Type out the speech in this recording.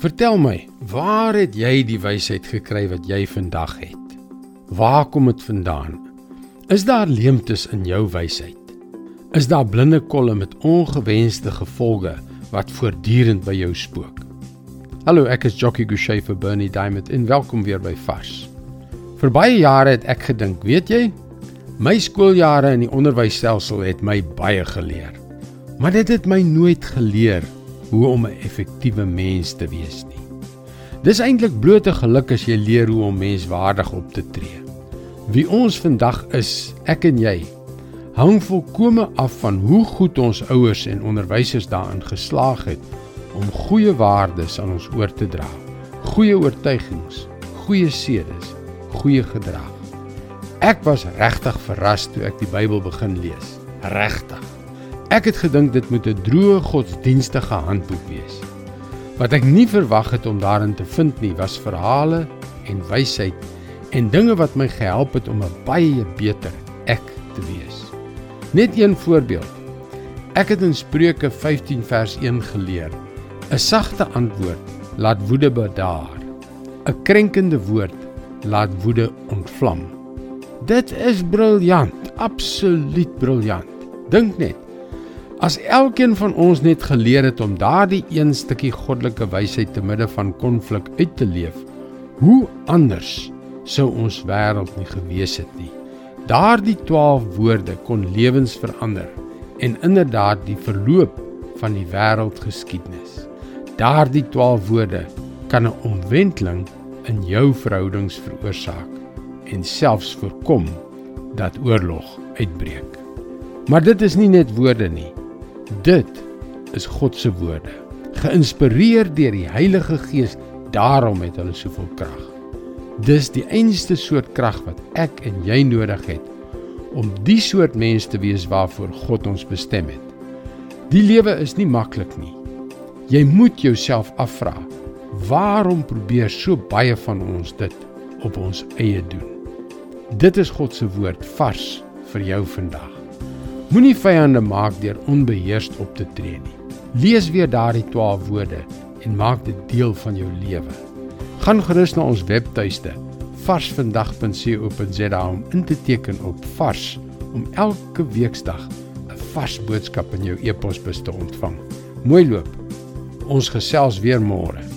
Vertel my, waar het jy die wysheid gekry wat jy vandag het? Waar kom dit vandaan? Is daar leemtes in jou wysheid? Is daar blinde kolle met ongewenste gevolge wat voortdurend by jou spook? Hallo, ek is Jockey Gouchee vir Bernie Diamond en welkom weer by Vars. Vir baie jare het ek gedink, weet jy, my skooljare in die onderwysstelsel het my baie geleer. Maar dit het my nooit geleer hoe om 'n effektiewe mens te wees nie. Dis eintlik bloot 'n geluk as jy leer hoe om menswaardig op te tree. Wie ons vandag is, ek en jy, hang volkome af van hoe goed ons ouers en onderwysers daarin geslaag het om goeie waardes aan ons oor te dra. Goeie oortuigings, goeie sedes, goeie gedrag. Ek was regtig verras toe ek die Bybel begin lees. Regtig. Ek het gedink dit moet 'n droë godsdienstige handboek wees. Wat ek nie verwag het om daarin te vind nie, was verhale en wysheid en dinge wat my gehelp het om 'n baie beter ek te wees. Net een voorbeeld. Ek het in Spreuke 15 vers 1 geleer: 'n Sagte antwoord laat woede bedaar. 'n Krenkende woord laat woede ontvlam. Dit is briljant, absoluut briljant. Dink net As elkeen van ons net geleer het om daardie een stukkie goddelike wysheid te midde van konflik uit te leef, hoe anders sou ons wêreld nie gewees het nie. Daardie 12 woorde kon lewens verander en inderdaad die verloop van die wêreldgeskiedenis. Daardie 12 woorde kan 'n omwenteling in jou verhoudings veroorsaak en selfs voorkom dat oorlog uitbreek. Maar dit is nie net woorde nie. Dit is God se woorde, geïnspireer deur die Heilige Gees. Daarom het hulle soveel krag. Dis die enigste soort krag wat ek en jy nodig het om die soort mens te wees waarvoor God ons bestem het. Die lewe is nie maklik nie. Jy moet jouself afvra, waarom probeer so baie van ons dit op ons eie doen? Dit is God se woord vars vir jou vandag. Moenie vyande maak deur onbeheerst op te tree nie. Lees weer daardie 12 woorde en maak dit deel van jou lewe. Gaan gerus na ons webtuiste varsvandag.co.za om in te teken op vars om elke weeksdag 'n vars boodskap in jou e-posbus te ontvang. Mooi loop. Ons gesels weer môre.